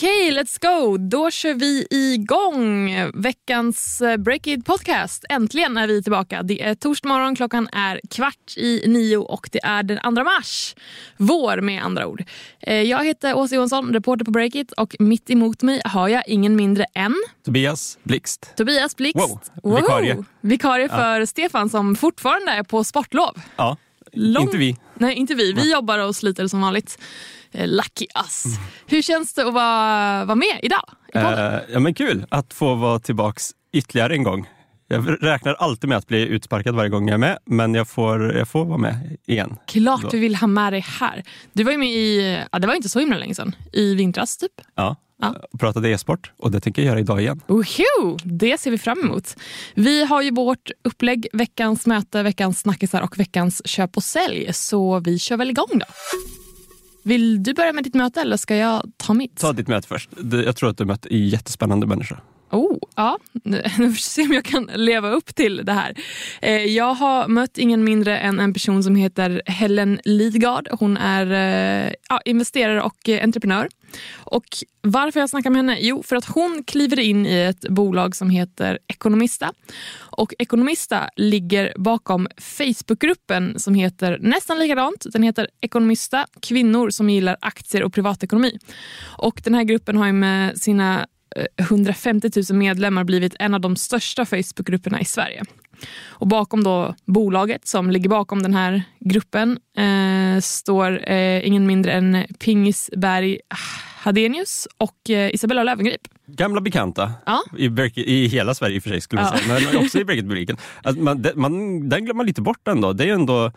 Okej, let's go. Då kör vi igång veckans eh, Breakit podcast. Äntligen är vi tillbaka. Det är torsdag morgon, klockan är kvart i nio och det är den 2 mars. Vår med andra ord. Eh, jag heter Åsa Johansson, reporter på Breakit och mitt emot mig har jag ingen mindre än Tobias Blixt. Tobias Blixt. Wow, vikarie. Vikarie för Stefan som fortfarande är på sportlov. Ja, Lång- inte vi. Nej, inte vi. Vi jobbar och sliter som vanligt. Eh, Lucky us. Hur känns det att vara, vara med idag? Eh, ja, men kul att få vara tillbaks ytterligare en gång. Jag räknar alltid med att bli utsparkad varje gång jag är med, men jag får, jag får vara med igen. Klart då. vi vill ha med dig här. Du var ju med i, ja, det var inte så himla länge sedan, i vintras typ. Ja. Ja. Pratade e-sport och det tänker jag göra idag igen. Woho! Det ser vi fram emot. Vi har ju vårt upplägg, veckans möte, veckans snackisar och veckans köp och sälj. Så vi kör väl igång då. Vill du börja med ditt möte eller ska jag ta mitt? Ta ditt möte först. Jag tror att du mött en jättespännande människa. Oh, ja. Nu får vi se om jag kan leva upp till det här. Eh, jag har mött ingen mindre än en person som heter Helen Lidgard. Hon är eh, ja, investerare och eh, entreprenör. Och Varför jag snackar med henne? Jo, för att hon kliver in i ett bolag som heter Ekonomista. Och Ekonomista ligger bakom Facebookgruppen som heter nästan likadant. Den heter Ekonomista, kvinnor som gillar aktier och privatekonomi. Och Den här gruppen har ju med sina 150 000 medlemmar blivit en av de största Facebookgrupperna i Sverige. Och bakom då bolaget som ligger bakom den här gruppen eh, står eh, ingen mindre än Pingisberg Hadenius och eh, Isabella Löwengrip. Gamla bekanta. Ja. I, Berke, I hela Sverige i och för sig skulle man Ja. säga, men också i Breakit-publiken. Alltså, man, det- man, den glömmer man lite bort ändå. Det är ju ändå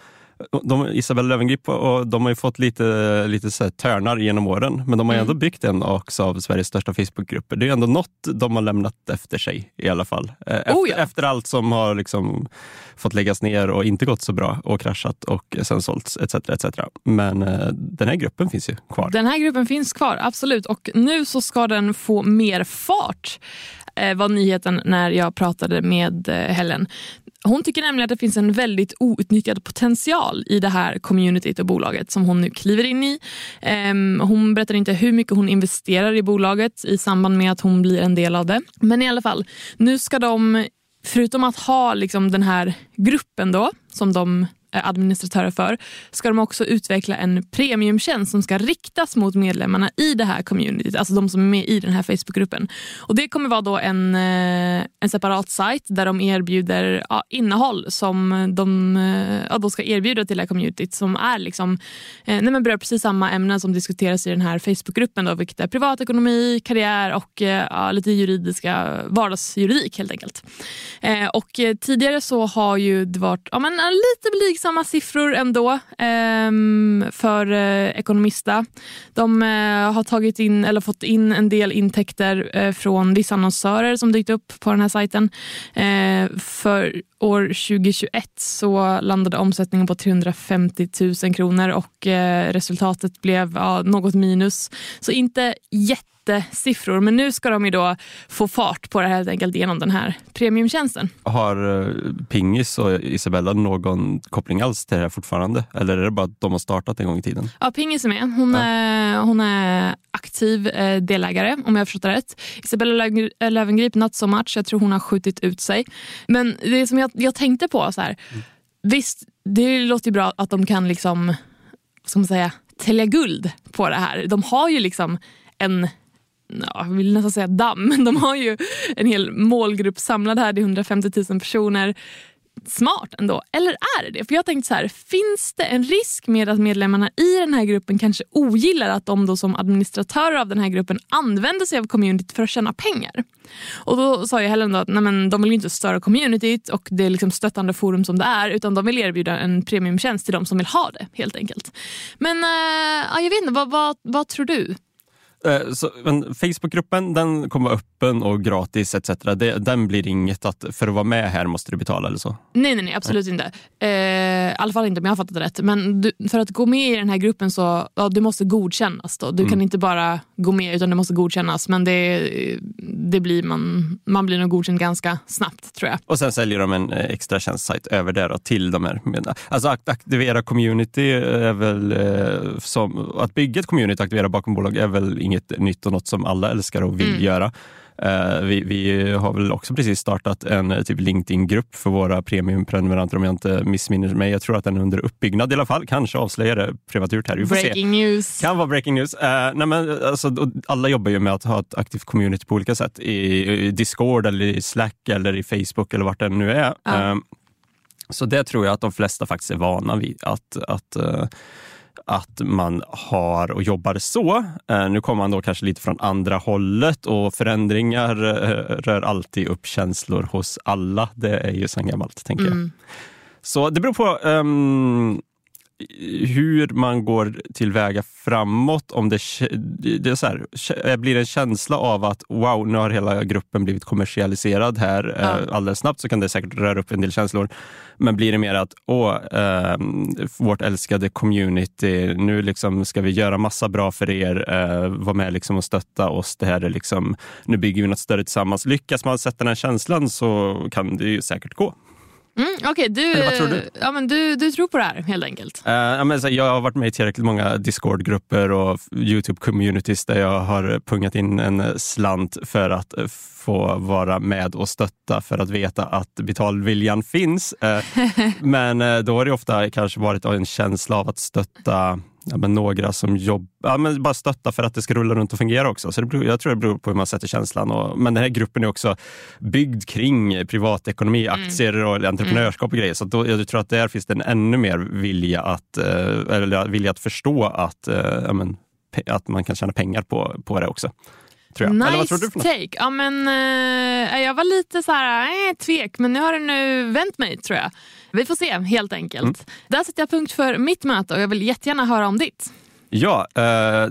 de, Isabella Löwengrip och de har ju fått lite, lite så här törnar genom åren, men de har ju Mm. ändå byggt en också av Sveriges största Facebookgrupper. Det är ju ändå något de har lämnat efter sig i alla fall. Eh, Efter, Oh ja. efter allt som har liksom fått läggas ner och inte gått så bra och kraschat och sen sålts etc. etc. Men eh, den här gruppen finns ju kvar. Den här gruppen finns kvar, absolut. Och nu så ska den få mer fart, eh, var nyheten när jag pratade med Helen. Hon tycker nämligen att det finns en väldigt outnyttjad potential i det här communityt och bolaget som hon nu kliver in i. Ehm, hon berättar inte hur mycket hon investerar i bolaget i samband med att hon blir en del av det. Men i alla fall, nu ska de, förutom att ha liksom den här gruppen då, som de Eh, administratörer för, ska de också utveckla en premiumtjänst som ska riktas mot medlemmarna i det här communityt, alltså de som är med i den här Facebookgruppen. Och Det kommer vara då en, eh, en separat sajt där de erbjuder ja, innehåll som de eh, ja, då ska erbjuda till det här communityt som är liksom, eh, nej men berör precis samma ämnen som diskuteras i den här Facebookgruppen, då, vilket är privatekonomi, karriär och ja, lite juridiska vardagsjuridik helt enkelt. Eh, och Tidigare så har ju det varit ja, men, lite lite samma siffror ändå ehm, för eh, Ekonomista. De eh, har tagit in, eller fått in en del intäkter eh, från vissa annonsörer som dykt upp på den här sajten. Eh, för år 2021 så landade omsättningen på 350 000 kronor och eh, resultatet blev ja, något minus. Så inte jättesiffror, men nu ska de ju då få fart på det här helt enkelt genom den här premiumtjänsten. Har eh, Pingis och Isabella någon koppling alls till det här fortfarande? Eller är det bara att de har startat en gång i tiden? Ja, Pingis är med. Hon, Ja. är, hon är aktiv eh, delägare om jag har förstått det rätt. Isabella Löwengrip, not so much. Jag tror hon har skjutit ut sig. Men det som jag, jag tänkte på, så här, visst, det låter ju bra att de kan liksom, ska man säga, tälja guld på det här. De har ju liksom en jag vill nästan säga damm, men de har ju en hel målgrupp samlad här. Det är 150 000 personer. Smart ändå. Eller är det det? För jag tänkte så här, finns det en risk med att medlemmarna i den här gruppen kanske ogillar att de då som administratörer av den här gruppen använder sig av communityt för att tjäna pengar? Och då sa jag Helen då att nej men, de vill ju inte störa communityt och det är liksom stöttande forum som det är utan de vill erbjuda en premiumtjänst till de som vill ha det helt enkelt. Men äh, ja, jag vet inte, vad, vad, vad tror du? Eh, Så, men Facebookgruppen den kommer vara öppen och gratis etc. Det, den blir inget att för att vara med här måste du betala eller så. Nej, nej, nej absolut inte. Eh, I alla fall inte om jag har fattat det rätt. Men du, för att gå med i den här gruppen så ja, du måste godkännas. Då. Du kan inte bara gå med utan du måste godkännas. Men det, det blir man, man blir nog godkänd ganska snabbt tror jag. Och sen säljer de en eh, extra tjänstsajt över det då, till de här. Alltså att aktivera community är väl eh, som, att bygga ett community och aktivera bakom bolag är väl ingen inget nytt och något som alla älskar och vill Mm. göra. Eh, vi, vi har väl också precis startat en eh, typ LinkedIn-grupp för våra premiumprenumeranter om jag inte missminner mig. Jag tror att den är under uppbyggnad i alla fall. Kanske avslöjar det prematurt här. Vi får se. Breaking news. Kan vara breaking news. Eh, nej men, alltså, alla jobbar ju med att ha ett aktivt community på olika sätt. I, i Discord, eller i Slack eller i Facebook eller vart det nu är. Eh, så det tror jag att de flesta faktiskt är vana vid. Att, att, att man har och jobbar så. Eh, nu kommer man då kanske lite från andra hållet och förändringar eh, rör alltid upp känslor hos alla. Det är ju sedan gammalt, tänker jag. Mm. Så det beror på ehm, hur man går tillväga framåt. Om det, det är så här, blir en känsla av att wow, nu har hela gruppen blivit kommersialiserad här Ja. eh, alldeles snabbt så kan det säkert röra upp en del känslor. Men blir det mer att åh, ehm, vårt älskade community, nu liksom ska vi göra massa bra för er, eh, vara med liksom och stötta oss. Det här är liksom, nu bygger vi något större tillsammans. Lyckas man sätta den här känslan så kan det ju säkert gå. Mm, Okej, du, Eller vad tror du? Ja, men du, du tror på det här helt enkelt. Eh, ja, men jag har varit med i tillräckligt många Discord-grupper och Youtube-communities där jag har pungat in en slant för att få vara med och stötta för att veta att betalviljan finns. Eh, men eh, då har det ofta kanske varit en känsla av att stötta ja, men några som jobbar, ja, men bara stötta för att det ska rulla runt och fungera också. Så det beror, jag tror det beror på hur man sätter känslan. Och, men den här gruppen är också byggd kring privatekonomi, aktier och entreprenörskap och grejer. Så då, jag tror att där finns det en ännu mer vilja att, eh, eller vilja att förstå att, eh, ja, men, att man kan tjäna pengar på, på det också. Tror jag. Nice Eller vad tror du för något? take. Ja, men, eh, jag var lite så här, eh, tvek, men nu har det nu vänt mig tror jag. Vi får se helt enkelt. Mm. Där sätter jag punkt för mitt möte och jag vill jättegärna höra om ditt. Ja, eh,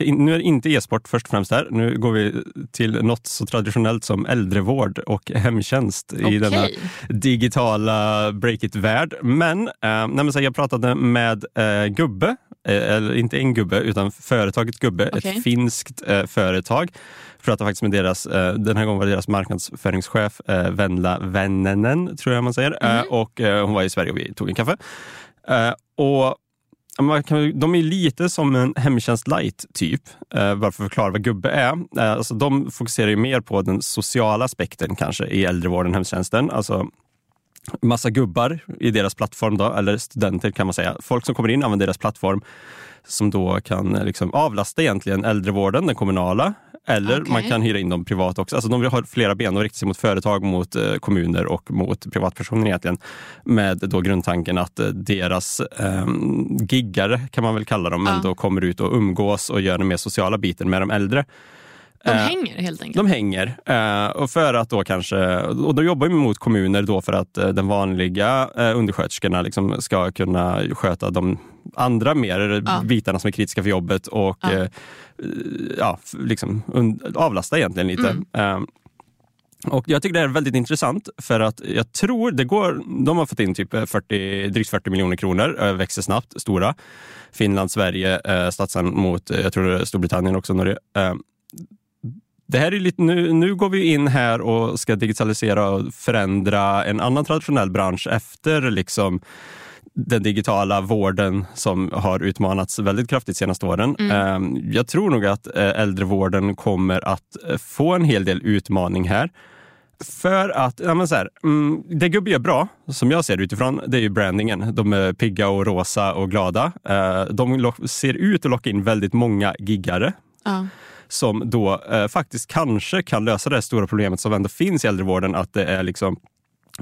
in, nu är det inte e-sport först och främst här. Nu går vi till något så traditionellt som äldrevård och hemtjänst i Okej. denna digitala break-it-värld. Men, eh, nej men så jag pratade med eh, Gubbe, eller inte en gubbe, utan företaget Gubbe, Okej. ett finskt eh, företag. Pratade faktiskt med deras, eh, den här gången var det deras marknadsföringschef eh, Venla Vennenen, tror jag man säger. Eh, och eh, hon var i Sverige och vi tog en kaffe. Eh, och kan, de är lite som en hemtjänst light typ, eh, bara för att förklara vad gubbe är. Eh, alltså, de fokuserar ju mer på den sociala aspekten kanske i äldrevården, hemtjänsten. Alltså, massa gubbar i deras plattform, då, eller studenter kan man säga. Folk som kommer in använder deras plattform som då kan eh, liksom avlasta egentligen äldrevården, den kommunala. Eller Okej. man kan hyra in dem privat också. Alltså de vill ha flera ben och rikta sig mot företag, mot eh, kommuner och mot privatpersoner egentligen. Med då grundtanken att eh, deras eh, giggare, kan man väl kalla dem, Ja. men då kommer ut och umgås och gör den mer sociala biten med de äldre. De Eh, hänger helt enkelt. de hänger. Eh, och för att då kanske, och då jobbar vi mot kommuner då för att eh, den vanliga undersköterskorna liksom ska kunna sköta de andra mer Ja. bitarna som är kritiska för jobbet och Ja. ja, liksom avlasta egentligen lite. Mm. Och Jag tycker det är väldigt intressant för att jag tror det går, de har fått in typ 40, drygt 40 miljoner kronor, växer snabbt, stora. Finland, Sverige, statsen mot, jag tror Storbritannien också, Norge. Det här är lite, nu, nu går vi in här och ska digitalisera och förändra en annan traditionell bransch efter liksom den digitala vården som har utmanats väldigt kraftigt de senaste åren. Eh, Jag tror nog att eh, äldrevården kommer att eh, få en hel del utmaning här. För att, ja men så här, mm, det Gubbe gör bra, som jag ser det utifrån, det är ju brandingen. De är pigga och rosa och glada. Eh, De ser ut att locka in väldigt många giggare Ja. Som då eh, faktiskt kanske kan lösa det här stora problemet som ändå finns i äldrevården, att det är liksom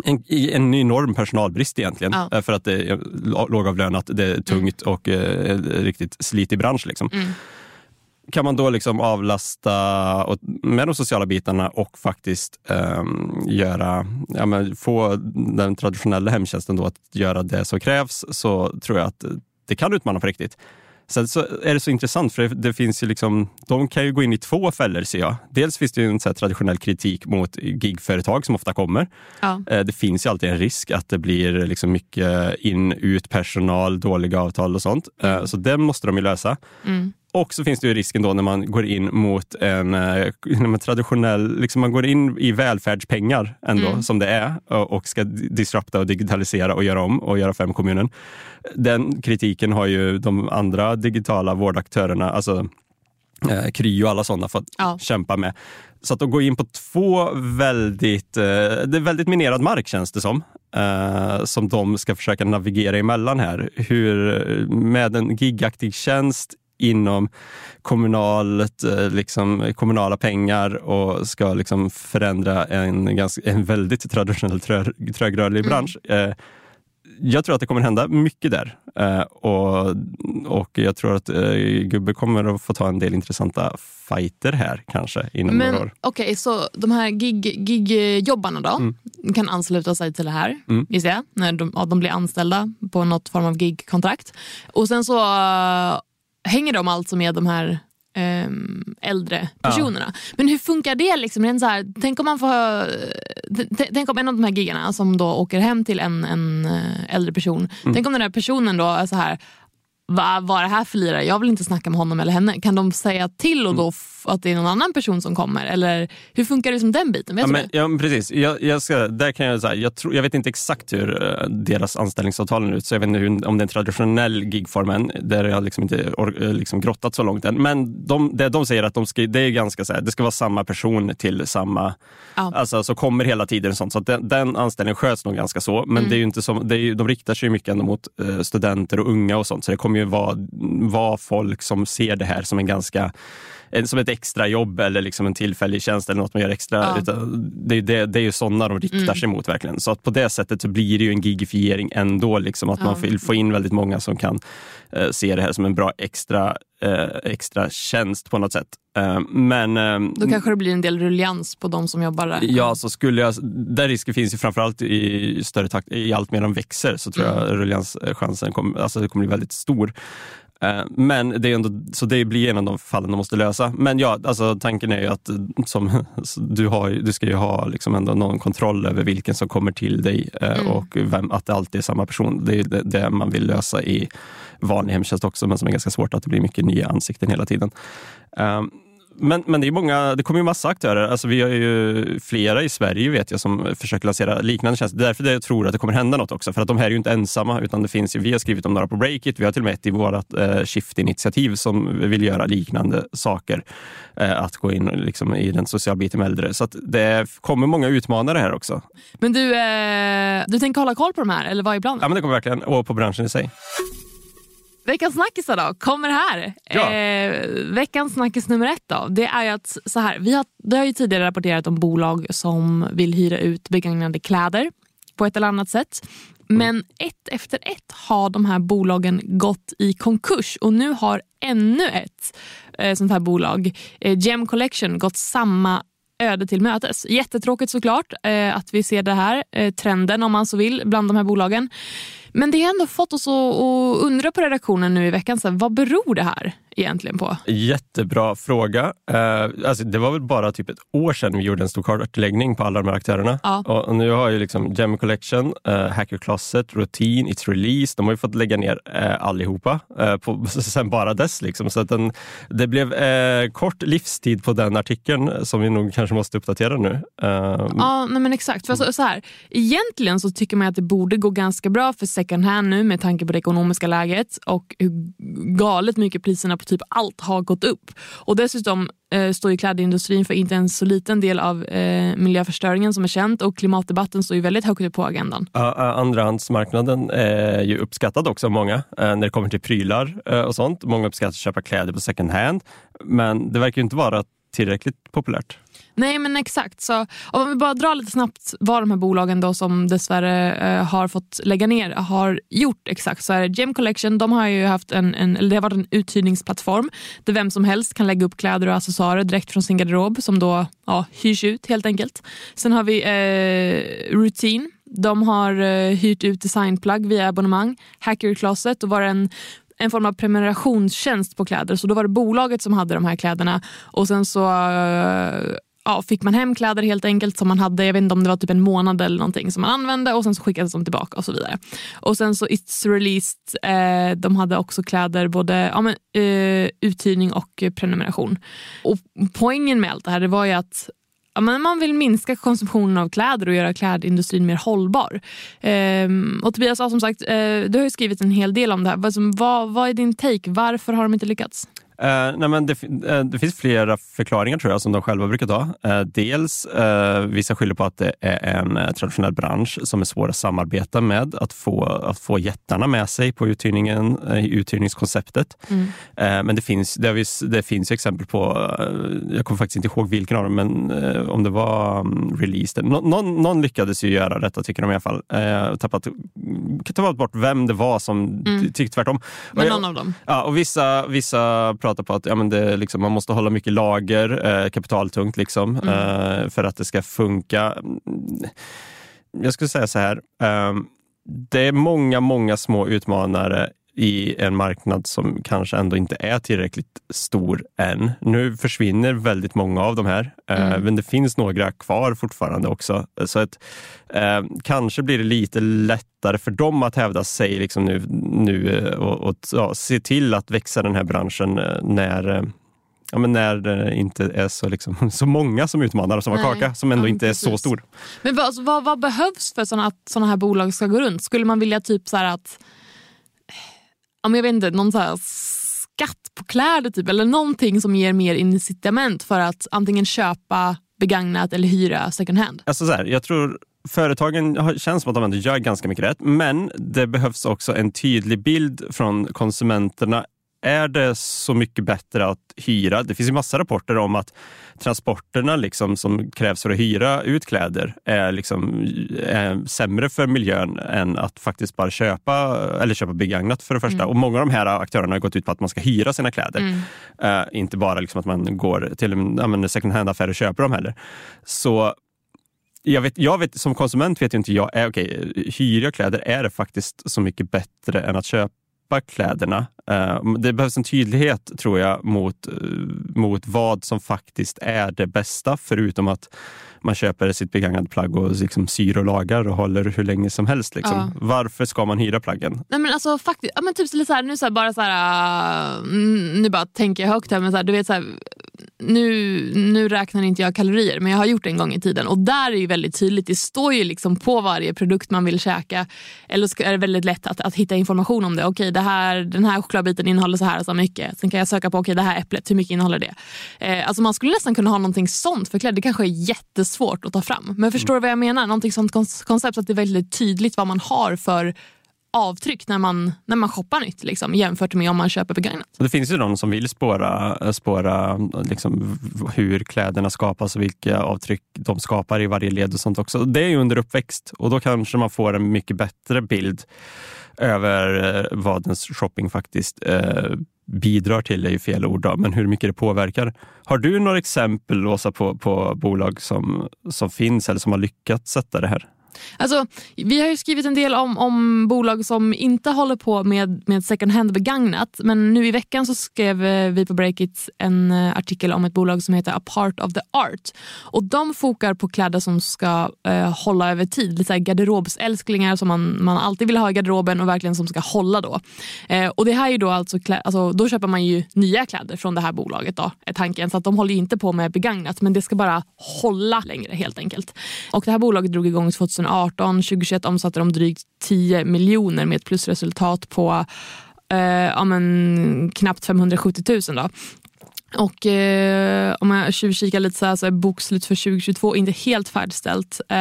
en, en enorm personalbrist egentligen. Ja. Eh, För att det är lågavlönat, det är tungt och eh, en riktigt slitig bransch. Liksom. Mm. Kan man då liksom avlasta med de sociala bitarna och faktiskt ehm, göra, ja, men få den traditionella hemtjänsten då att göra det som krävs, så tror jag att det kan utmana på riktigt. Sen så är det så intressant för det, finns ju liksom, de kan ju gå in i två fällor ser jag. Dels finns det ju en så traditionell kritik mot gigföretag som ofta kommer. Ja. Eh, Det finns ju alltid en risk att det blir liksom mycket in, ut personal, dåliga avtal och sånt. Eh, Så det måste de ju lösa. Mm. Och så finns det ju risken då när man går in mot en, eh, en traditionell, liksom man går in i välfärdspengar ändå Mm. som det är och ska disrupta och digitalisera och göra om och göra fem kommunen. Den kritiken har ju de andra digitala vårdaktörerna, alltså eh, Kry och alla sådana får Ja. kämpa med. Så att de går in på två väldigt, eh, det är väldigt minerad mark känns det som. Eh, som de ska försöka navigera emellan här. Hur, med en gigaktig tjänst inom kommunalt, eh, liksom, kommunala pengar och ska liksom förändra en, ganska, en väldigt traditionell trö, trögrörlig bransch. Eh, jag tror att det kommer hända mycket där. Eh, och, och jag tror att eh, Gubbe kommer att få ta en del intressanta fighter här kanske inom Men några år. okej, så de här gig- gigjobbarna då Mm. kan ansluta sig till det här, Mm. gissar jag, när de, de blir anställda på något form av gigkontrakt. Och sen så hänger de alltså med de här ehm, äldre personerna. Men hur funkar det? Liksom? Så här, tänk, om man får, tänk om en av de här giggarna som då åker hem till en, en eh, äldre person, Mm. tänk om den där personen då är så här Va, vad är det här för lirare? Jag vill inte snacka med honom eller henne. Kan de säga till och Mm. då att det är någon annan person som kommer? Eller hur funkar det som den biten? Vet Ja, men, ja, men precis. Jag, jag, ska, där kan jag, säga, jag, tror, jag vet inte exakt hur eh, deras anställningsavtal ser ut, så jag vet inte hur, om det är en traditionell gigform än. Där har jag liksom inte or, eh, liksom grottat så långt än. Men de, det de säger att de ska, det är ganska så här, det ska vara samma person till samma, Ja. alltså så kommer hela tiden sånt. Så den, den anställningen sköts nog ganska så. Men Mm. det är inte som, det är de riktar sig mycket ändå mot eh, studenter och unga och sånt. Så det kommer ju vara, vara folk som ser det här som en ganska som ett extra jobb eller liksom en tillfällig tjänst eller något man gör extra. Ja. Utan det, är- det, det är ju sådana de riktar Mm. sig mot verkligen. Så att på det sättet så blir det ju en gigifiering ändå. Liksom, att Ja. man vill få in väldigt många som kan eh, se det här som en bra extra, eh, extra tjänst på något sätt. Eh, men ehm, Då kanske det blir en del rullians på de som jobbar där. Ja, så skulle jag, där risken finns ju framförallt i större takt, i allt mer de växer så tror Mm. jag ruljanschansen kommer, alltså det kommer bli väldigt stor. Eh, Men det är ändå, så det blir en av de fallen de måste lösa. Men ja, alltså tanken är ju att eh, som, du, har, du ska ju ha liksom ändå någon kontroll över vilken som kommer till dig eh, Mm. och vem, att det alltid är samma person. Det är det, det man vill lösa i vanlig hemtjänst också, men som är ganska svårt att det blir mycket nya ansikten hela tiden. Men, men det, är många, det kommer ju massa aktörer. Alltså vi har ju flera i Sverige vet jag som försöker lansera liknande tjänster. Det är därför jag tror att det kommer hända något också. För att de här är ju inte ensamma, utan det finns ju, vi har skrivit om några på Breakit. Vi har till och med ett i vårt eh, Shift-initiativ som vill göra liknande saker. Eh, att gå in liksom, i den sociala biten med äldre. Så det kommer många utmanare här också. Men du, eh, du tänker hålla koll på de här, eller vad är planen? Ja, men det kommer verkligen, och på branschen i sig. Veckans snackisar då, kommer här. Ja. Eh, veckans snackis nummer ett då, det är att så här, vi har, det har ju tidigare rapporterat om bolag som vill hyra ut begagnade kläder på ett eller annat sätt. Men ett efter ett har de här bolagen gått i konkurs och nu har ännu ett eh, sånt här bolag, eh, Gem Collection, gått samma öde till mötes. Jättetråkigt såklart eh, att vi ser det här, eh, trenden om man så vill, bland de här bolagen. Men det har ändå fått oss att, att undra på redaktionen nu i veckan, så här, vad beror det här? Egentligen på? Jättebra fråga. Eh, alltså det var väl bara typ ett år sedan vi gjorde en stor kartläggning på alla de här aktörerna. Ja. Och, nu har ju liksom Gem Collection, uh, Hacker Closet, Routine, It's Release, de har ju fått lägga ner uh, allihopa uh, på, sen bara dess. Liksom. Så att den, det blev eh, kort livstid på den artikeln som vi nog kanske måste uppdatera nu. Eh, Ja, nej men exakt. För alltså, så här, egentligen så tycker man att det borde gå ganska bra för second hand nu med tanke på det ekonomiska läget och hur galet mycket priserna på typ allt har gått upp. Och dessutom eh, står ju klädindustrin för inte en så liten del av eh, miljöförstöringen som är känt och klimatdebatten står ju väldigt högt upp på agendan. Uh, uh, Andrahandsmarknaden är ju uppskattad också av många uh, när det kommer till prylar eh, och sånt. Många uppskattar att köpa kläder på second hand, men det verkar ju inte vara tillräckligt populärt. Nej men exakt. Så, om vi bara drar lite snabbt vad de här bolagen då som dessvärre eh, har fått lägga ner har gjort exakt. Så är det Gem Collection de har ju haft en, en, eller det har varit en uthyrningsplattform där vem som helst kan lägga upp kläder och accessoarer direkt från sin garderob som då ja, hyrs ut helt enkelt. Sen har vi eh, Routine. De har eh, hyrt ut designplagg via abonnemang. Hacker Closet och var en en form av prenumerationstjänst på kläder. Så då var det bolaget som hade de här kläderna och sen så eh, ja, fick man hem kläder helt enkelt som man hade, jag vet inte om det var typ en månad eller någonting som man använde och sen så skickades de tillbaka och så vidare. Och sen så It's Released, eh, de hade också kläder, både ja, men, eh, uthyrning och prenumeration. Och poängen med allt det här det var ju att Ja, men man vill minska konsumtionen av kläder och göra klädindustrin mer hållbar. Ehm, och Tobias, som sagt, eh, du har ju skrivit en hel del om det här. Vad, vad, vad är din take? Varför har de inte lyckats? Uh, nej men det, uh, det, finns flera förklaringar tror jag som de själva brukar ta. Uh, dels, vissa skyller på att det är en traditionell bransch som är svår att samarbeta med, att få, att få jättarna med sig på uthyrningen, uthyrningskonceptet. Mm. men det finns, det, vis, det finns exempel på, jag kommer faktiskt inte ihåg vilken av dem, men om det var um, released. Nå, någon, någon, lyckades ju göra detta tycker de i alla fall. Uh, tappat, tappat bort vem det var som mm. tyckte tvärtom. Men någon av dem? Ja, och vissa, vissa pratar på att ja, men det, liksom, man måste hålla mycket lager, eh, kapitaltungt, liksom, mm. eh, för att det ska funka. Jag skulle säga så här. Eh, det är många, många små utmanare i en marknad som kanske ändå inte är tillräckligt stor än. Nu försvinner väldigt många av de här, eh, mm. men det finns några kvar fortfarande också. Så att, eh, kanske blir det lite lättare för dem att hävda sig liksom nu, nu eh, och, och ja, se till att växa den här branschen eh, när Ja, men när det inte är så, liksom, så många som utmanar som har kaka, som ändå ja, inte är så stor. Men vad, vad, vad behövs för att sådana här bolag ska gå runt? Skulle man vilja typ så att jag vet inte, någon så skatt på kläder typ, eller någonting som ger mer incitament för att antingen köpa begagnat eller hyra second hand? Alltså så här, jag tror företagen känns som att de ändå gör ganska mycket rätt, men det behövs också en tydlig bild från konsumenterna är det så mycket bättre att hyra? Det finns ju massa rapporter om att transporterna liksom som krävs för att hyra ut kläder är, liksom, är sämre för miljön än att faktiskt bara köpa eller köpa begagnat för det första. Mm. Och många av de här aktörerna har gått ut på att man ska hyra sina kläder. Mm. Uh, inte bara liksom att man går till en second hand-affär och köper dem heller. Så jag vet, jag vet, som konsument vet inte jag, är, okay, hyr jag kläder är det faktiskt så mycket bättre än att köpa kläderna. Eh, det behövs en tydlighet, tror jag, mot, eh, mot vad som faktiskt är det bästa, förutom att man köper sitt begagnade plagg och liksom syr och lagar och håller hur länge som helst. Liksom. Ja. Varför ska man hyra plaggen? Nej, men alltså, faktiskt, ja, men typ så här, nu så här, bara så här, uh, nu bara tänker jag högt här, men så här, du vet så nu, nu räknar inte jag kalorier, men jag har gjort det en gång i tiden. Och där är det väldigt tydligt, det står ju liksom på varje produkt man vill käka. Eller så är det väldigt lätt att, att hitta information om det. Okej, det här, den här chokladbiten innehåller så här och så mycket. Sen kan jag söka på okej, det här äpplet, hur mycket innehåller det? Eh, alltså man skulle nästan kunna ha någonting sånt för kläder. Det kanske är jättesvårt att ta fram. Men förstår du vad jag menar? Någonting sånt koncept, att det är väldigt tydligt vad man har för avtryck när man, när man shoppar nytt liksom, jämfört med om man köper begagnat. Det finns ju de som vill spåra, spåra liksom, hur kläderna skapas och vilka avtryck de skapar i varje led och sånt också. Det är ju under uppväxt och då kanske man får en mycket bättre bild över eh, vad ens shopping faktiskt eh, bidrar till är ju fel ord, då, men hur mycket det påverkar. Har du några exempel, Åsa, på, på bolag som, som finns eller som har lyckats sätta det här? Alltså, vi har ju skrivit en del om, om bolag som inte håller på med, med second hand begagnat. Men nu i veckan så skrev eh, vi på Breakit en eh, artikel om ett bolag som heter A Part of the Art. Och De fokar på kläder som ska eh, hålla över tid. Lite garderobsälsklingar som man, man alltid vill ha i garderoben och verkligen som ska hålla. Då eh, Och det här är då alltså, alltså, Då köper man ju nya kläder från det här bolaget. Då, är tanken. Så att de håller inte på med begagnat men det ska bara hålla längre helt enkelt. Och Det här bolaget drog igång 2000 2018, 2021 omsatte de drygt 10 miljoner med ett plusresultat på eh, ja, men, knappt 570 000. Då. Och eh, om jag tjuvkikar lite så, här, så är bokslut för 2022 inte helt färdigställt. Eh,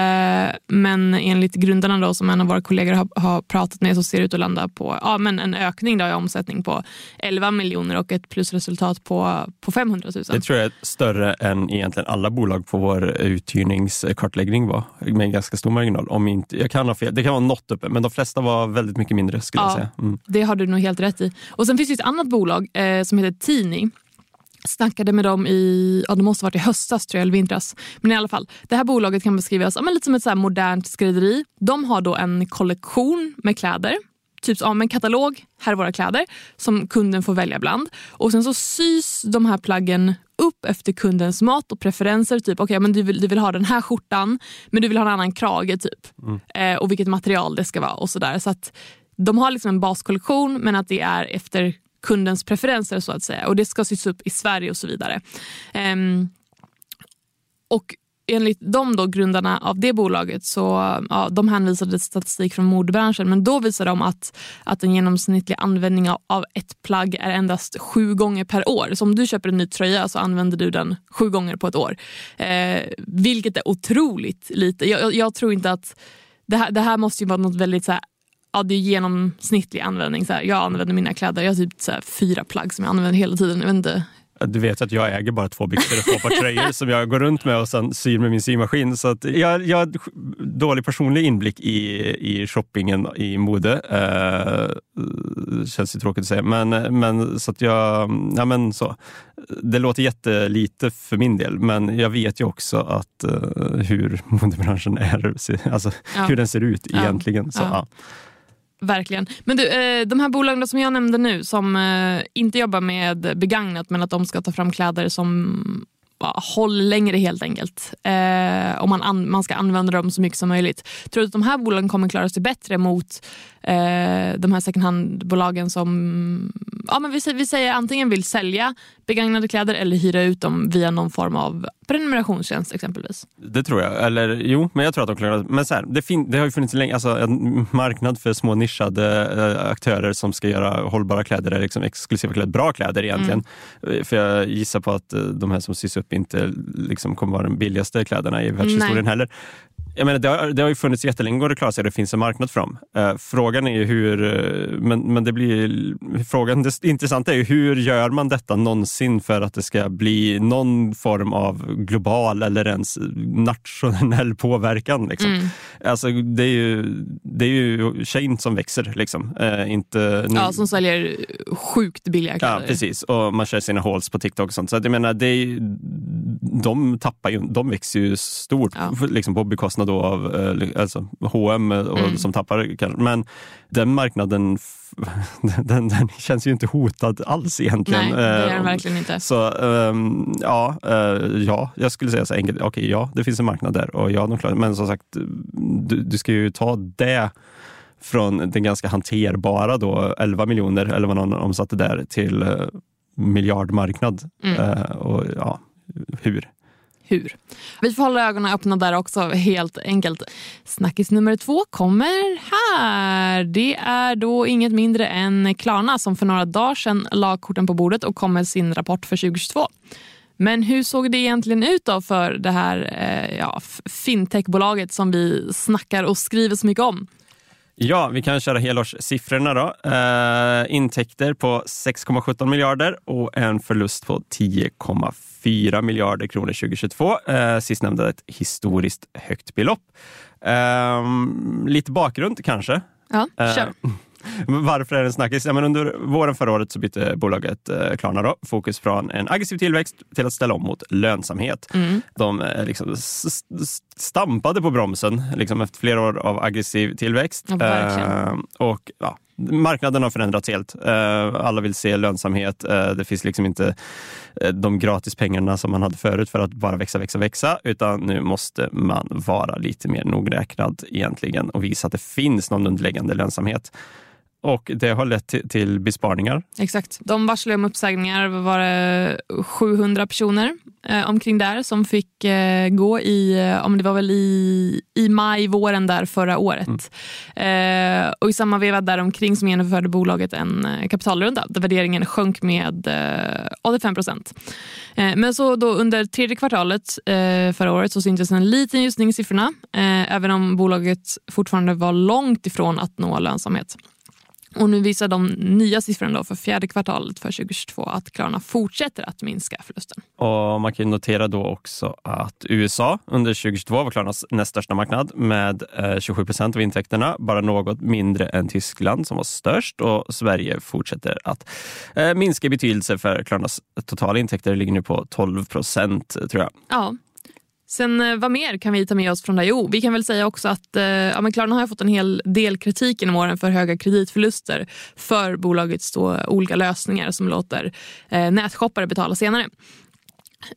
men enligt grundarna då, som en av våra kollegor har, har, pratat med så ser det ut att landa på ja, men en ökning då i omsättning på 11 miljoner och ett plusresultat på, på 500 000. Det tror jag är större än egentligen alla bolag på vår uthyrningskartläggning var med en ganska stor marginal. Om inte, jag kan ha fel, det kan vara något uppe men de flesta var väldigt mycket mindre skulle ja, jag säga. Mm. Det har du nog helt rätt i. Och Sen finns det ett annat bolag eh, som heter Tini snackade med dem i, ja, det måste varit i höstas tror jag, eller vintras. Men i alla fall, det här bolaget kan beskrivas ja, men lite som ett så modernt skrädderi. De har då en kollektion med kläder typ ja, en katalog, här är våra kläder, som kunden får välja bland. Och Sen så sys de här plaggen upp efter kundens mat och preferenser. Typ, okay, men du, vill, du vill ha den här skjortan, men du vill ha en annan krage. typ. Mm. Eh, och vilket material det ska vara. och så där. Så att De har liksom en baskollektion, men att det är efter kundens preferenser så att säga. Och det ska sys upp i Sverige och så vidare. Um, och enligt de då, grundarna av det bolaget så ja, de hänvisade till statistik från modebranschen men då visade de att, att en genomsnittlig användning av, av ett plagg är endast sju gånger per år. Så om du köper en ny tröja så använder du den sju gånger på ett år. Eh, vilket är otroligt lite. Jag, jag, jag tror inte att det här, det här måste ju vara något väldigt så här, ja, det är genomsnittlig användning. Så här, jag använder mina kläder, jag har typ så här, fyra plagg som jag använder hela tiden. Jag vet inte, du vet att jag äger bara två byxor och två par tröjor som jag går runt med och sen syr med min symaskin. Så att jag, jag har dålig personlig inblick i, i shoppingen i mode. Eh, känns ju tråkigt att säga. Men, men, så att jag, ja, men så. Det låter jättelite för min del, men jag vet ju också att uh, hur modebranschen är, alltså ja. hur den ser ut ja. egentligen. Så, ja. Verkligen. Men du, eh, de här bolagen som jag nämnde nu som eh, inte jobbar med begagnat men att de ska ta fram kläder som håller längre helt enkelt. Eh, och man, man ska använda dem så mycket som möjligt. Tror du att de här bolagen kommer klara sig bättre mot eh, de här second hand-bolagen som ja, men vi, vi säger antingen vill sälja begagnade kläder eller hyra ut dem via någon form av prenumerationstjänst exempelvis. Det tror jag. Eller jo, men jag tror att de klarar Men så här, det, fin- det har ju funnits länge, alltså, en marknad för små nischade äh, aktörer som ska göra hållbara kläder, eller liksom exklusiva kläder, bra kläder egentligen. Mm. För jag gissar på att äh, de här som sys upp inte liksom, kommer vara de billigaste kläderna i världshistorien heller. Jag menar, det, har, det har ju funnits jättelänge och det klarar sig det finns en marknad för dem. Uh, frågan är ju hur, uh, men, men det blir, frågan, det intressanta är ju hur gör man detta någonsin för att det ska bli någon form av global eller ens nationell påverkan? Liksom. Mm. Alltså, det är ju, det är ju Shane som växer. Liksom. Uh, inte, ja, som säljer sjukt billiga kläder. Ja, precis. Och man kör sina hauls på TikTok och sånt. Så att jag menar, det är, de, tappar ju, de växer ju stort ja. liksom, på bekostnad då av eh, alltså H&M och, mm. som tappar. Men den marknaden den, den, känns ju inte hotad alls egentligen. Nej, det gör den eh, verkligen inte. Så um, ja, ja, jag skulle säga så enkelt. Okej, okay, ja, det finns en marknad där och ja, de klarar Men som sagt, du, du ska ju ta det från den ganska hanterbara då, 11 miljoner eller vad någon omsatte där till miljardmarknad. Mm. Och ja, hur? Hur. Vi får hålla ögonen öppna där också helt enkelt. Snackis nummer två kommer här. Det är då inget mindre än Klarna som för några dagar sedan la korten på bordet och kom med sin rapport för 2022. Men hur såg det egentligen ut då för det här eh, ja, fintechbolaget som vi snackar och skriver så mycket om? Ja, vi kan köra helårssiffrorna då. Eh, intäkter på 6,17 miljarder och en förlust på 10,4 miljarder kronor 2022. Eh, sistnämnda ett historiskt högt belopp. Eh, lite bakgrund kanske. Ja, kör. Eh, varför är det en snackis? Ja, men under våren förra året så bytte bolaget eh, Klarna då, fokus från en aggressiv tillväxt till att ställa om mot lönsamhet. Mm. De eh, liksom stampade på bromsen liksom efter flera år av aggressiv tillväxt. Ja, eh, och ja, Marknaden har förändrats helt. Eh, alla vill se lönsamhet. Eh, det finns liksom inte eh, de gratis pengarna som man hade förut för att bara växa, växa, växa, utan nu måste man vara lite mer nogräknad egentligen och visa att det finns någon underliggande lönsamhet. Och det har lett till, till besparingar. Exakt. De varslade om uppsägningar, var det 700 personer eh, omkring där som fick eh, gå i, eh, om det var väl i, i maj, våren där förra året. Mm. Eh, och i samma veva där omkring som genomförde bolaget en eh, kapitalrunda där värderingen sjönk med eh, 85 procent. Eh, men så då under tredje kvartalet förra året så syntes en liten ljusning i siffrorna, även om bolaget fortfarande var långt ifrån att nå lönsamhet. Och nu visar de nya siffrorna för fjärde kvartalet för 2022 att Klarna fortsätter att minska förlusten. Och man kan notera då också att USA under 2022 var Klarnas näst största marknad med 27 eh, procent av intäkterna, bara något mindre än Tyskland som var störst och Sverige fortsätter att eh, minska i betydelse för Klarnas totala intäkter ligger nu på 12 procent tror jag. Ja, Sen eh, vad mer kan vi ta med oss från det? Jo, vi kan väl säga också att eh, ja, men Klarna har fått en hel del kritik genom åren för höga kreditförluster för bolagets då olika lösningar som låter eh, nätshoppare betala senare.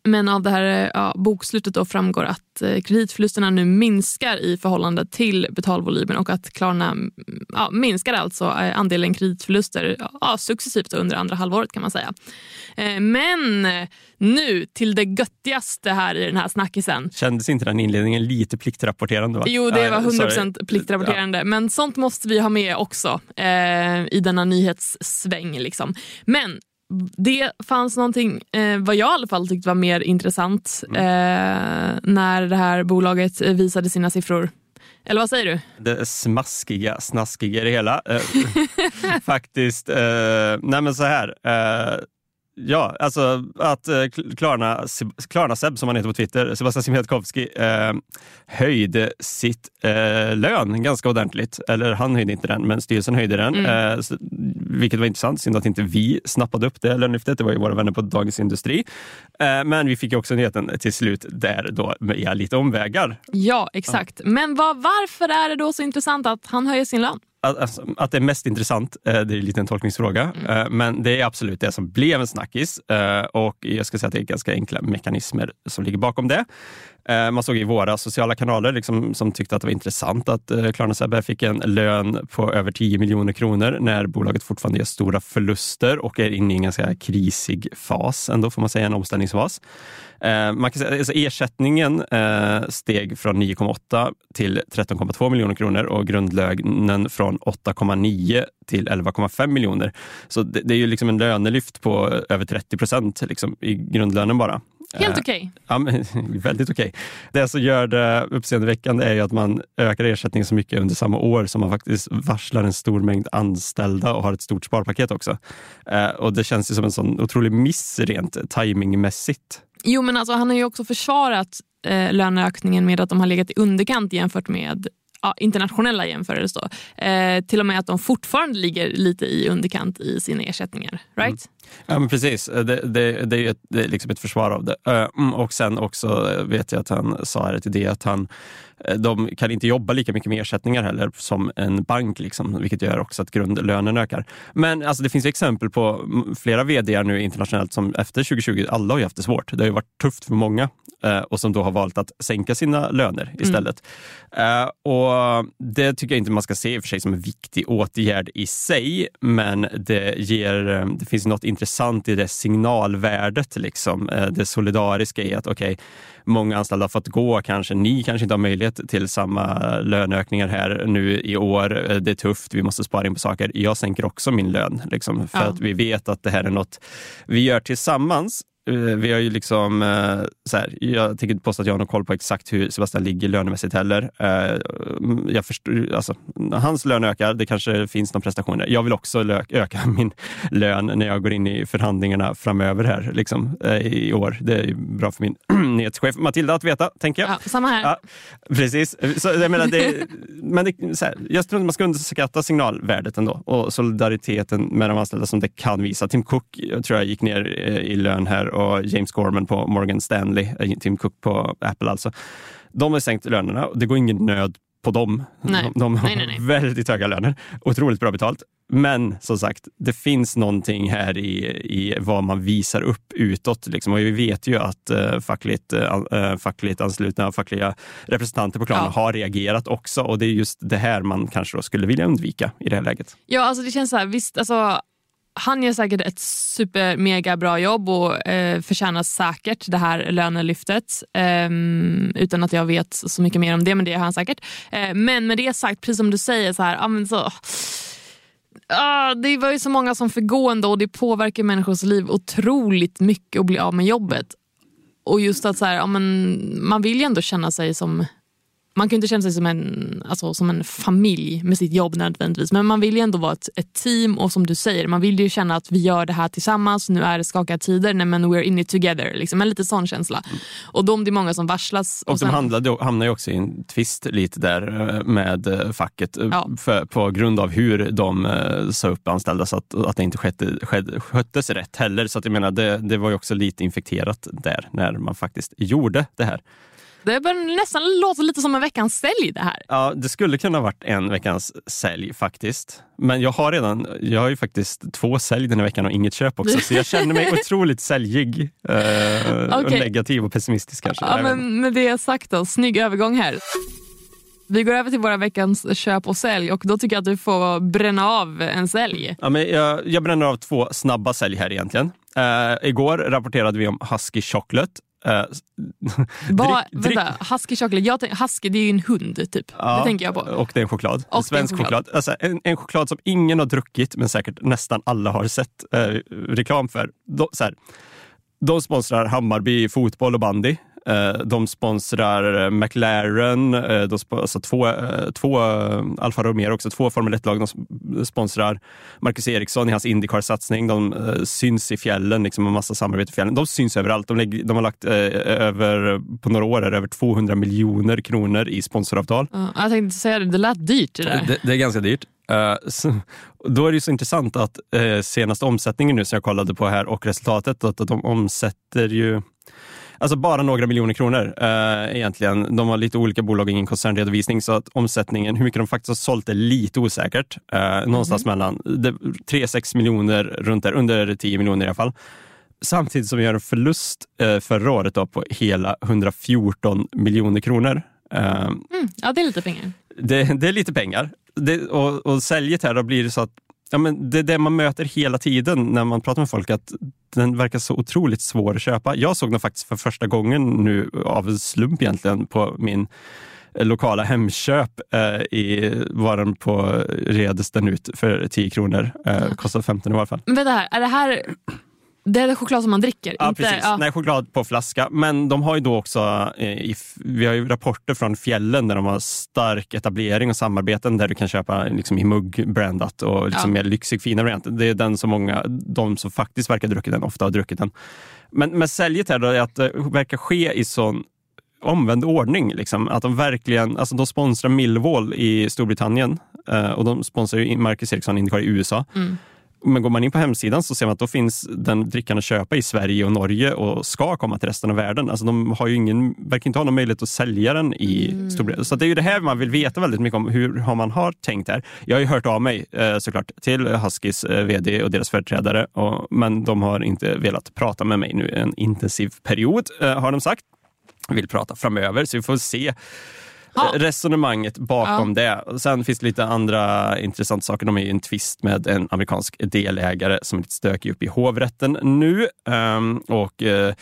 Men av det här ja, bokslutet då framgår att eh, kreditförlusterna nu minskar i förhållande till betalvolymen och att Klarna ja, minskar alltså eh, andelen kreditförluster ja, successivt under andra halvåret kan man säga. Eh, men nu till det göttigaste här i den här snackisen. Kändes inte den inledningen lite pliktrapporterande? Va? Jo, det var 100% Sorry. pliktrapporterande. Men sånt måste vi ha med också eh, i denna nyhetssväng. Liksom. Men det fanns någonting, eh, vad jag i alla fall tyckte var mer intressant mm. eh, när det här bolaget visade sina siffror. Eller vad säger du? Det smaskiga, snaskiga i det hela. Eh, faktiskt, eh, nej men så här. Ja, alltså att eh, Klarna, Klarna Seb, som han heter på Twitter, Sebastian Siemiatkowski, eh, höjde sitt eh, lön ganska ordentligt. Eller han höjde inte den, men styrelsen höjde den. Mm. Eh, så, vilket var intressant. Synd att inte vi snappade upp det lönelyftet. Det var ju våra vänner på Dagens Industri. Eh, men vi fick också nyheten till slut där då med lite omvägar. Ja, exakt. Ja. Men vad, varför är det då så intressant att han höjer sin lön? Att, att det är mest intressant, eh, det är lite en tolkningsfråga, mm. Eh, men det är absolut det som blev en snackis. Eh, och jag ska säga att det är ganska enkla mekanismer som ligger bakom det. Eh, man såg i våra sociala kanaler liksom, som tyckte att det var intressant att eh, Klarna Sebbe fick en lön på över 10 miljoner kronor när bolaget fortfarande gör stora förluster och är inne i en ganska krisig fas, ändå får man säga, en omställningsfas. Eh, man kan säga, alltså ersättningen eh, steg från 9,8 till 13,2 miljoner kronor och grundlönen från 8,9 till 11,5 miljoner. Så det, det, är ju liksom en lönelyft på över 30 procent liksom, i grundlönen bara. Helt eh, okej. Okay. Ja, väldigt okej. Okay. Det som gör det uppseendeväckande är ju att man ökar ersättningen så mycket under samma år som man faktiskt varslar en stor mängd anställda och har ett stort sparpaket också. Och det känns ju som en sån otrolig miss rent timingmässigt. Jo, men alltså, han har ju också försvarat eh, löneökningen med att de har legat i underkant jämfört med ja, internationella jämförelser. Eh, till och med att de fortfarande ligger lite i underkant i sina ersättningar. Right? Mm. Ja, men precis. Det, det, det är ju ett, det är liksom ett försvar av det. Eh, mm, och sen också vet jag att han sa här till det att han Eh, de kan inte jobba lika mycket med ersättningar heller som en bank, liksom, vilket gör också att grundlönen ökar. Men alltså, det finns exempel på flera vd nu internationellt som efter 2020, alla har ju haft det svårt. Det har ju varit tufft för många eh, och som då har valt att sänka sina löner mm. istället. Mm. Och Det tycker jag inte man ska se i och för sig som en viktig åtgärd i sig, men det, ger, det finns något intressant i det signalvärdet, liksom, uh, det solidariska i att okej, okay, många anställda har fått gå kanske. Ni kanske inte har möjlighet till samma löneökningar här nu i år. Det är tufft, vi måste spara in på saker. Jag sänker också min lön liksom, för ja. att vi vet att det här är något vi gör tillsammans Eh, vi har ju liksom, eh, så här, jag tänker inte påstå att jag har någon koll på exakt hur Sebastian ligger lönemässigt heller. Eh, jag förstår, alltså, hans lön ökar, det kanske finns någon prestationer. Jag vill också öka min lön när jag går in i förhandlingarna framöver här liksom, i år. Det är bra för min nyhetschef Matilda att veta, tänker jag. Ja, samma här. Ja, precis. Så, jag menar, det, men det, så här, jag tror att man ska underskatta signalvärdet ändå och solidariteten med de anställda som det kan visa. Tim Cook jag tror jag gick ner i lön här och James Gorman på Morgan Stanley, eh, Tim Cook på Apple alltså. De har sänkt lönerna. Det går ingen nöd på dem. Nej. De, de har nej, nej, väldigt höga löner. Otroligt bra betalt. Men som sagt, det finns någonting här i, i vad man visar upp utåt. Liksom. Och vi vet ju att uh, fackligt, uh, fackligt anslutna fackliga representanter på klanen ja. har reagerat också. Och det är just det här man kanske skulle vilja undvika i det här läget. Ja, alltså det känns så här, visst, alltså, han gör säkert ett super mega bra jobb och eh, förtjänar säkert det här lönelyftet. Eh, utan att jag vet så mycket mer om det, men det gör han säkert. Eh, men med det sagt, precis som du säger, så här, ah, så, ah, det var ju så många som förgående och det påverkar människors liv otroligt mycket att bli av med jobbet. Och just att så här, ah, men, man vill ju ändå känna sig som man kan inte känna sig som en, alltså, som en familj med sitt jobb nödvändigtvis. Men man vill ju ändå vara ett, ett, team och som du säger, man vill ju känna att vi gör det här tillsammans. Nu är det skakiga tider, nej, men we're in it together. Liksom. En lite sån känsla. Mm. Och då om det är många som varslas. Och, och sen... de hamnade, hamnar ju också i en tvist lite där eh, med eh, facket eh, ja. för, på grund av hur de sa upp anställda så att, att det inte skötte, skötte, sköttes rätt heller. Så att jag menar, det, det var ju också lite infekterat där när man faktiskt gjorde det här. Det bör nästan låta lite som en veckans sälj det här. Ja, det skulle kunna ha varit en veckans sälj faktiskt. Men jag har redan, jag har ju faktiskt två sälj den här veckan och inget köp också. Så jag känner mig otroligt säljig. Eh, och Okej. negativ och pessimistisk kanske. Ja, men med det sagt då, snygg övergång här. Vi går över till våra veckans köp och sälj och då tycker jag att du får bränna av en sälj. Ja, men jag, jag bränner av två snabba sälj här egentligen. Eh, igår rapporterade vi om Husky Chocolate. Eh, drick- drick- vänta, husky chocolate. Jag tänk, husky det är ju en hund typ. Ja, det tänker jag på. Och det är en choklad. Och en svensk en choklad. choklad. Alltså, en, en choklad som ingen har druckit men säkert nästan alla har sett eh, reklam för. De, så här, de sponsrar Hammarby fotboll och bandy. Eh, de sponsrar eh, McLaren, eh, de sp- alltså två, två Alfa Romeo också, två Formel 1-lag. De sp- sponsrar Marcus Eriksson i hans Indycar-satsning. De syns i fjällen, liksom en massa samarbete i fjällen. De syns överallt. De, lägger, de har lagt eh, över, på några år över 200 miljoner kronor i sponsoravtal. Ja, jag tänkte säga det, det lät dyrt det där. Det, det är ganska dyrt. Så, då är det så intressant att uh, senaste omsättningen nu som jag kollade på här och resultatet, att, att de omsätter ju Alltså bara några miljoner kronor uh, egentligen. De har lite olika bolag ingen koncernredovisning så att omsättningen, hur mycket de faktiskt har sålt är lite osäkert. Uh, någonstans mellan 3-6 miljoner runt där, under 10 miljoner i alla fall. Samtidigt som vi gör en förlust uh, förra året då på hela 114 miljoner kronor. Uh, Mm, ja, det är lite pengar. det, det är lite pengar. Det, och, och säljet här, då blir det så att ja, men det är det man möter hela tiden när man pratar med folk, att den verkar så otroligt svår att köpa. Jag såg den faktiskt för första gången nu av en slump egentligen på min eh, lokala Hemköp. Eh, i, var den på redes den ut för 10 kronor. Eh, kostade 15 i alla fall. Men vänta här, är det här det är choklad som man dricker? Ja, inte, precis. ja. Nej, choklad på flaska. Men de har ju då också, eh, vi har ju rapporter från fjällen där de har stark etablering och samarbeten där du kan köpa liksom, i mugg brandat och liksom Ja. mer lyxig, fina variant. Det är den som många, de som faktiskt verkar ha druckit den, ofta har druckit den. Men, men säljet här då är att det verkar ske i sån omvänd ordning. Liksom. Att de verkligen, alltså de sponsrar Millwall i Storbritannien eh, och de sponsrar ju Marcus Ericsson Indycar i USA. Mm. Men går man in på hemsidan så ser man att då finns den drickan att köpa i Sverige och Norge och ska komma till resten av världen. Alltså de har ju ingen, verkar inte ha någon möjlighet att sälja den i Mm. Storbritannien. Så det är ju det här man vill veta väldigt mycket om. Hur har man har tänkt här? Jag har ju hört av mig eh, såklart till Huskys eh, vd och deras företrädare, men de har inte velat prata med mig nu en intensiv period, eh, har de sagt. Vill prata framöver, så vi får se Ja. resonemanget bakom det. Och Sen finns det lite andra intressanta saker. De är i en tvist med en amerikansk delägare som är lite stökig upp i hovrätten nu. Ehm, och eh,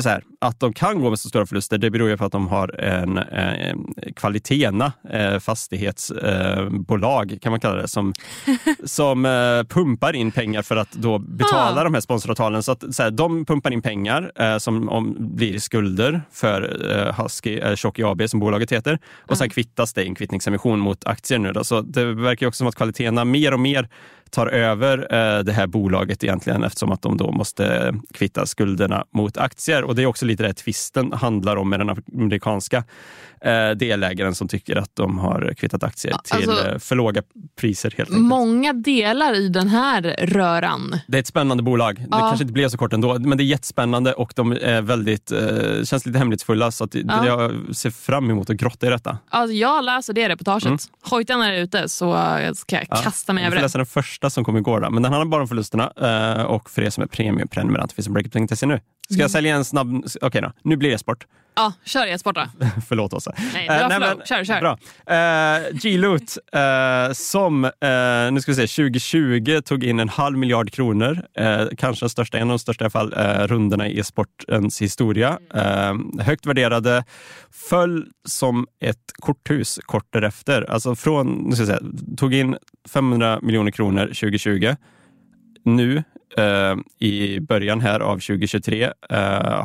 så här, Att de kan gå med så stora förluster det beror ju på att de har en eh, Kvalitena eh, fastighetsbolag, kan man kalla det, som, som eh, pumpar in pengar för att då betala Ah. de här sponsoravtalen. Så att, så här, de pumpar in pengar eh, som om, blir skulder för eh, Husky, eh, Shocky AB som bolaget heter. Och sen kvittas det i en kvittningsemission mot aktier nu. Då. Så det verkar också som att Kvalitena mer och mer tar över eh, det här bolaget egentligen eftersom att de då måste kvitta skulderna mot aktier. Och det är också lite det tvisten handlar om med den amerikanska eh, delägaren som tycker att de har kvittat aktier till alltså- eh, för låga priser helt enkelt. Många delar i den här röran. Det är ett spännande bolag. Det Ja. kanske inte blev så kort ändå, men det är jättespännande och de är väldigt, eh, känns lite hemlighetsfulla så att Ja. jag ser fram emot att grotta i detta. Alltså, jag läser det reportaget. Hojtan är ute så ska jag Mm. Ja. kasta mig över det. läsa den första som kom igår, då. men den handlar bara om förlusterna. eh, Och för er som är premiumprenumerant finns en breakup.se nu. Ska Mm. jag sälja en snabb... Okej då, nu blir det sport. Ja, kör e-sport då. Förlåt Åsa. Nej, Eh, bra flow. men- Kör, kör. Bra. Uh, G-Loot eh, som, eh, nu ska vi se, 2020 tog in en halv miljard kronor. Eh, kanske den största, en av de största i alla fall, uh, rundorna i e-sportens historia. Eh, högt värderade, föll som ett korthus kort därefter. Alltså från, nu ska jag säga, tog in 500 miljoner kronor 2020. Nu eh, i början här av 2023 eh,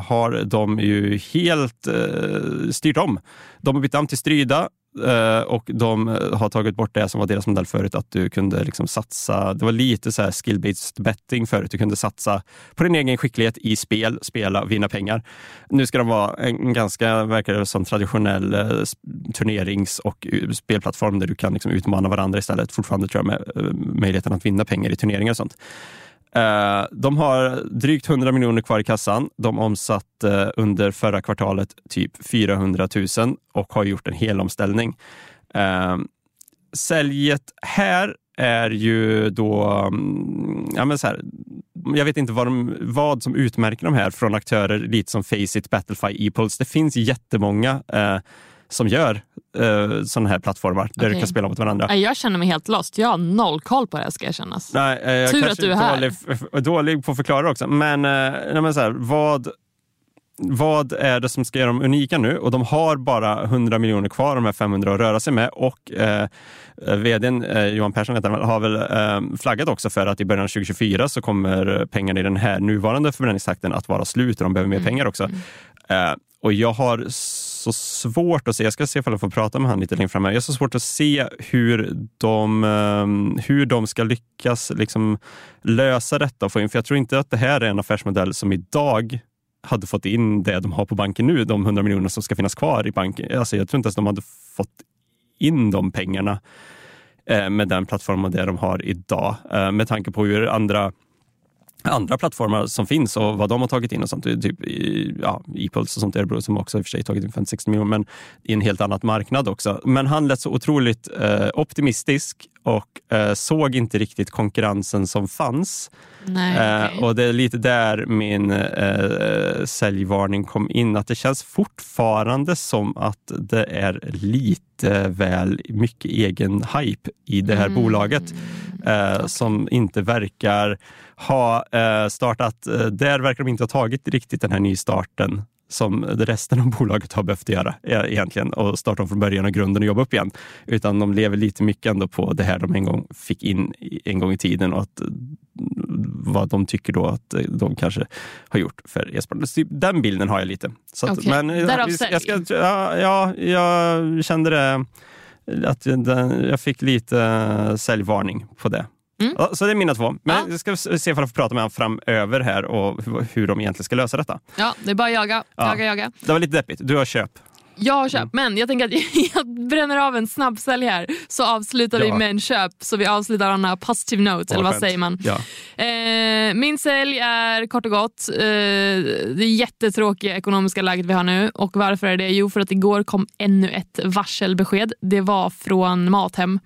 har de ju helt eh, styrt om. De har bytt namn till Stryda eh, och de eh, har tagit bort det som var deras modell förut, att du kunde liksom satsa. Det var lite så här skill-based betting förut. Du kunde satsa på din egen skicklighet i spel, spela, och vinna pengar. Nu ska de vara en ganska, verkar det som, traditionell eh, turnerings och eh, spelplattform där du kan liksom utmana varandra istället. Fortfarande tror jag med eh, möjligheten att vinna pengar i turneringar och sånt. Eh, de har drygt 100 miljoner kvar i kassan. De omsatte eh, under förra kvartalet typ 400 000 och har gjort en hel omställning. Eh, säljet här är ju då, mm, ja men så här, jag vet inte vad, de, vad som utmärker de här från aktörer lite som Faceit, Battlefy, Epulse. Det finns jättemånga eh, som gör eh, sådana här plattformar där du kan spela mot varandra. Jag känner mig helt lost. Jag har noll koll på det här ska erkännas. Nej, eh, jag Tur att du är här. Dålig, dålig på att förklara också. Men, eh, nej, men så här, vad, vad är det som ska göra dem unika nu? Och de har bara 100 miljoner kvar, de här 500 att röra sig med. Och eh, vdn eh, Johan Persson heter har väl eh, flaggat också för att i början av 2024 så kommer pengarna i den här nuvarande förbränningstakten att vara slut och de behöver mer pengar också. Eh, och jag har så svårt att se, jag ska se om jag får prata med han lite längre fram här. Jag har så svårt att se hur de, ehm, hur de ska lyckas liksom lösa detta och få in, för jag tror inte att det här är en affärsmodell som idag hade fått in det de har på banken nu, de 100 miljoner som ska finnas kvar i banken. Alltså jag tror inte ens de hade fått in de pengarna eh, med den plattformen och det de har idag. Eh, med tanke på hur andra andra plattformar som finns och vad de har tagit in och sånt. Typ i- ja, Epulse och sånt där som också i och för sig tagit in 50-60 miljoner, men i en helt annat marknad också. Men han lät så otroligt eh, optimistisk och eh, såg inte riktigt konkurrensen som fanns. Nej, Eh, okej. och det är lite där min eh, säljvarning kom in, att det känns fortfarande som att det är lite väl mycket egen hype i det här Mm. bolaget eh, som inte verkar ha eh, startat, eh, där verkar de inte ha tagit riktigt den här nystarten som resten av bolaget har behövt göra eh, egentligen och starta om från början och grunden och jobba upp igen. Utan de lever lite mycket ändå på det här de en gång fick in en gång i tiden och att eh, vad de tycker då att eh, de kanske har gjort för e-sport. Den bilden har jag lite. Så att, Okej. men, eh, Därav jag, ska, ja, ja, jag kände det, att jag, fick lite säljvarning på det. Mm. Så det är mina två. Men Ja. jag ska se ifall jag får prata med honom framöver här och hur, de egentligen ska lösa detta. Ja, det är bara att jaga, Ja. jaga, jaga. Det var lite deppigt. Du har köp. Jag har Mm. köpt, men jag tänker att jag bränner av en snabbsälj här så avslutar vi Ja. med en köp så vi avslutar on a positive note, eller vad säger man? Ja. Eh, min sälj är kort och gott eh, det jättetråkiga ekonomiska läget vi har nu. Och Varför är det? Jo, för att igår kom ännu ett varselbesked. Det var från Mathem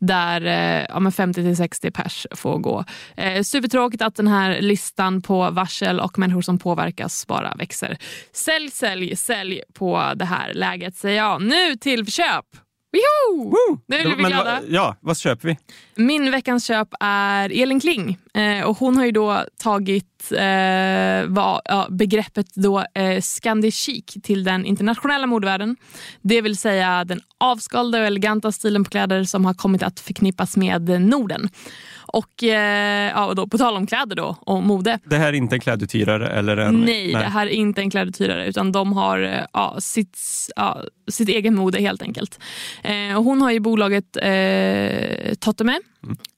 där eh, ja, 50-60 pers får gå. Eh, supertråkigt att den här listan på varsel och människor som påverkas bara växer. Sälj, sälj, sälj på det här läget säger jag. Nu till köp! Woho! Nu blir vi Men glada. vad- Ja, vad köper vi? Min veckans köp är Elin Kling. Eh, och hon har ju då tagit eh, vad, ja, begreppet då, eh, Scandi chic till den internationella modevärlden. Det vill säga den avskalda och eleganta stilen på kläder som har kommit att förknippas med Norden. Och, eh, ja, och då, på tal om kläder då, och mode. Det här är inte en kläduthyrare eller en... Nej, det här är inte en kläduthyrare utan de har eh, ja, sitt, ja, sitt egen mode helt enkelt. Eh, och hon har ju bolaget eh, Totteme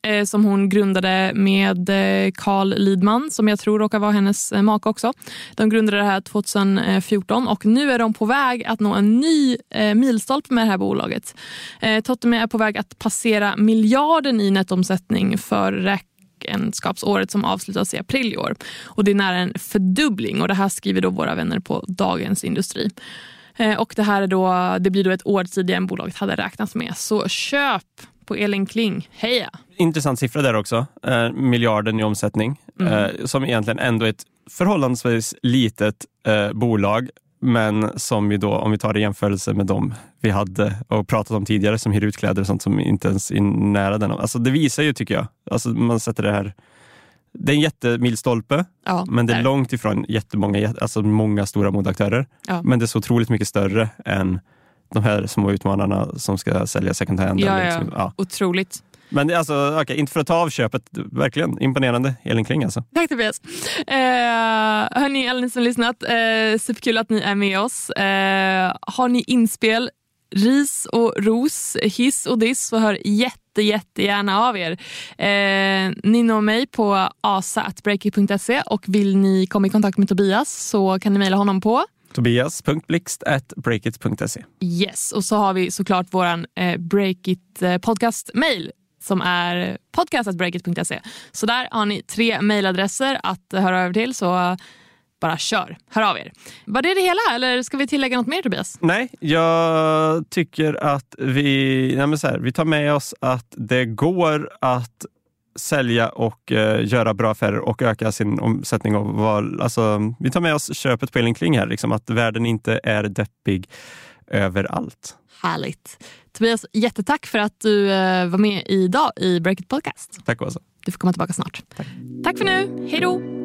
eh, som hon grundade med eh, Carl Lidman som jag tror råkar vara hennes eh, make också. De grundade det här 2014 och nu är de på väg att nå en ny milstolpe med det här bolaget. Eh, Totteme är på väg att passera miljarden i nettomsättning för räkenskapsåret som avslutas i april i år. Och det är nära en fördubbling och det här skriver då våra vänner på Dagens Industri. Eh, Och det här är då, det blir då ett år tidigare än bolaget hade räknat med. Så köp på Elin Kling. Heja! Intressant siffra där också. Eh, miljarden i omsättning. Mm. Eh, som egentligen ändå är ett förhållandevis litet eh, bolag. Men som vi då, om vi tar det i jämförelse med dem vi hade och pratat om tidigare som hyr ut kläder och sånt som inte ens är nära den. Alltså det visar ju tycker jag. Alltså man sätter det här. Det är en jättemilstolpe, Ja, men det är där. långt ifrån jättemånga, jät- alltså många stora modeaktörer. Ja. Men det är så otroligt mycket större än de här små utmanarna som ska sälja second hand. Ja. liksom, ja. Otroligt. Men alltså, okej, inte för att ta av köpet, verkligen imponerande. Elin Kling alltså. Tack Tobias. Eh, hörni, alla ni som lyssnat, eh, superkul att ni är med oss. Eh, har ni inspel, ris och ros, hiss och diss så hör jätte, jättegärna av er. Eh, ni når mig på asa.breakit.se och vill ni komma i kontakt med Tobias så kan ni mejla honom på Tobias.blixt.breakit.se. Yes, och så har vi såklart våran eh, Breakit eh, podcast mail som är podcastatbreakit.se. Så där har ni tre mejladresser att höra över till. Så bara kör, hör av er. Var det det hela eller ska vi tillägga något mer Tobias? Nej, jag tycker att vi, nej men så här, vi tar med oss att det går att sälja och eh, göra bra affärer och öka sin omsättning. Och val. alltså, vi tar med oss köpet på Elin Kling här, liksom, att världen inte är deppig överallt. Härligt. Tobias, jättetack för att du uh, var med idag i Breakit Podcast. Tack Åsa. Du får komma tillbaka snart. Tack, tack för nu. Hej då!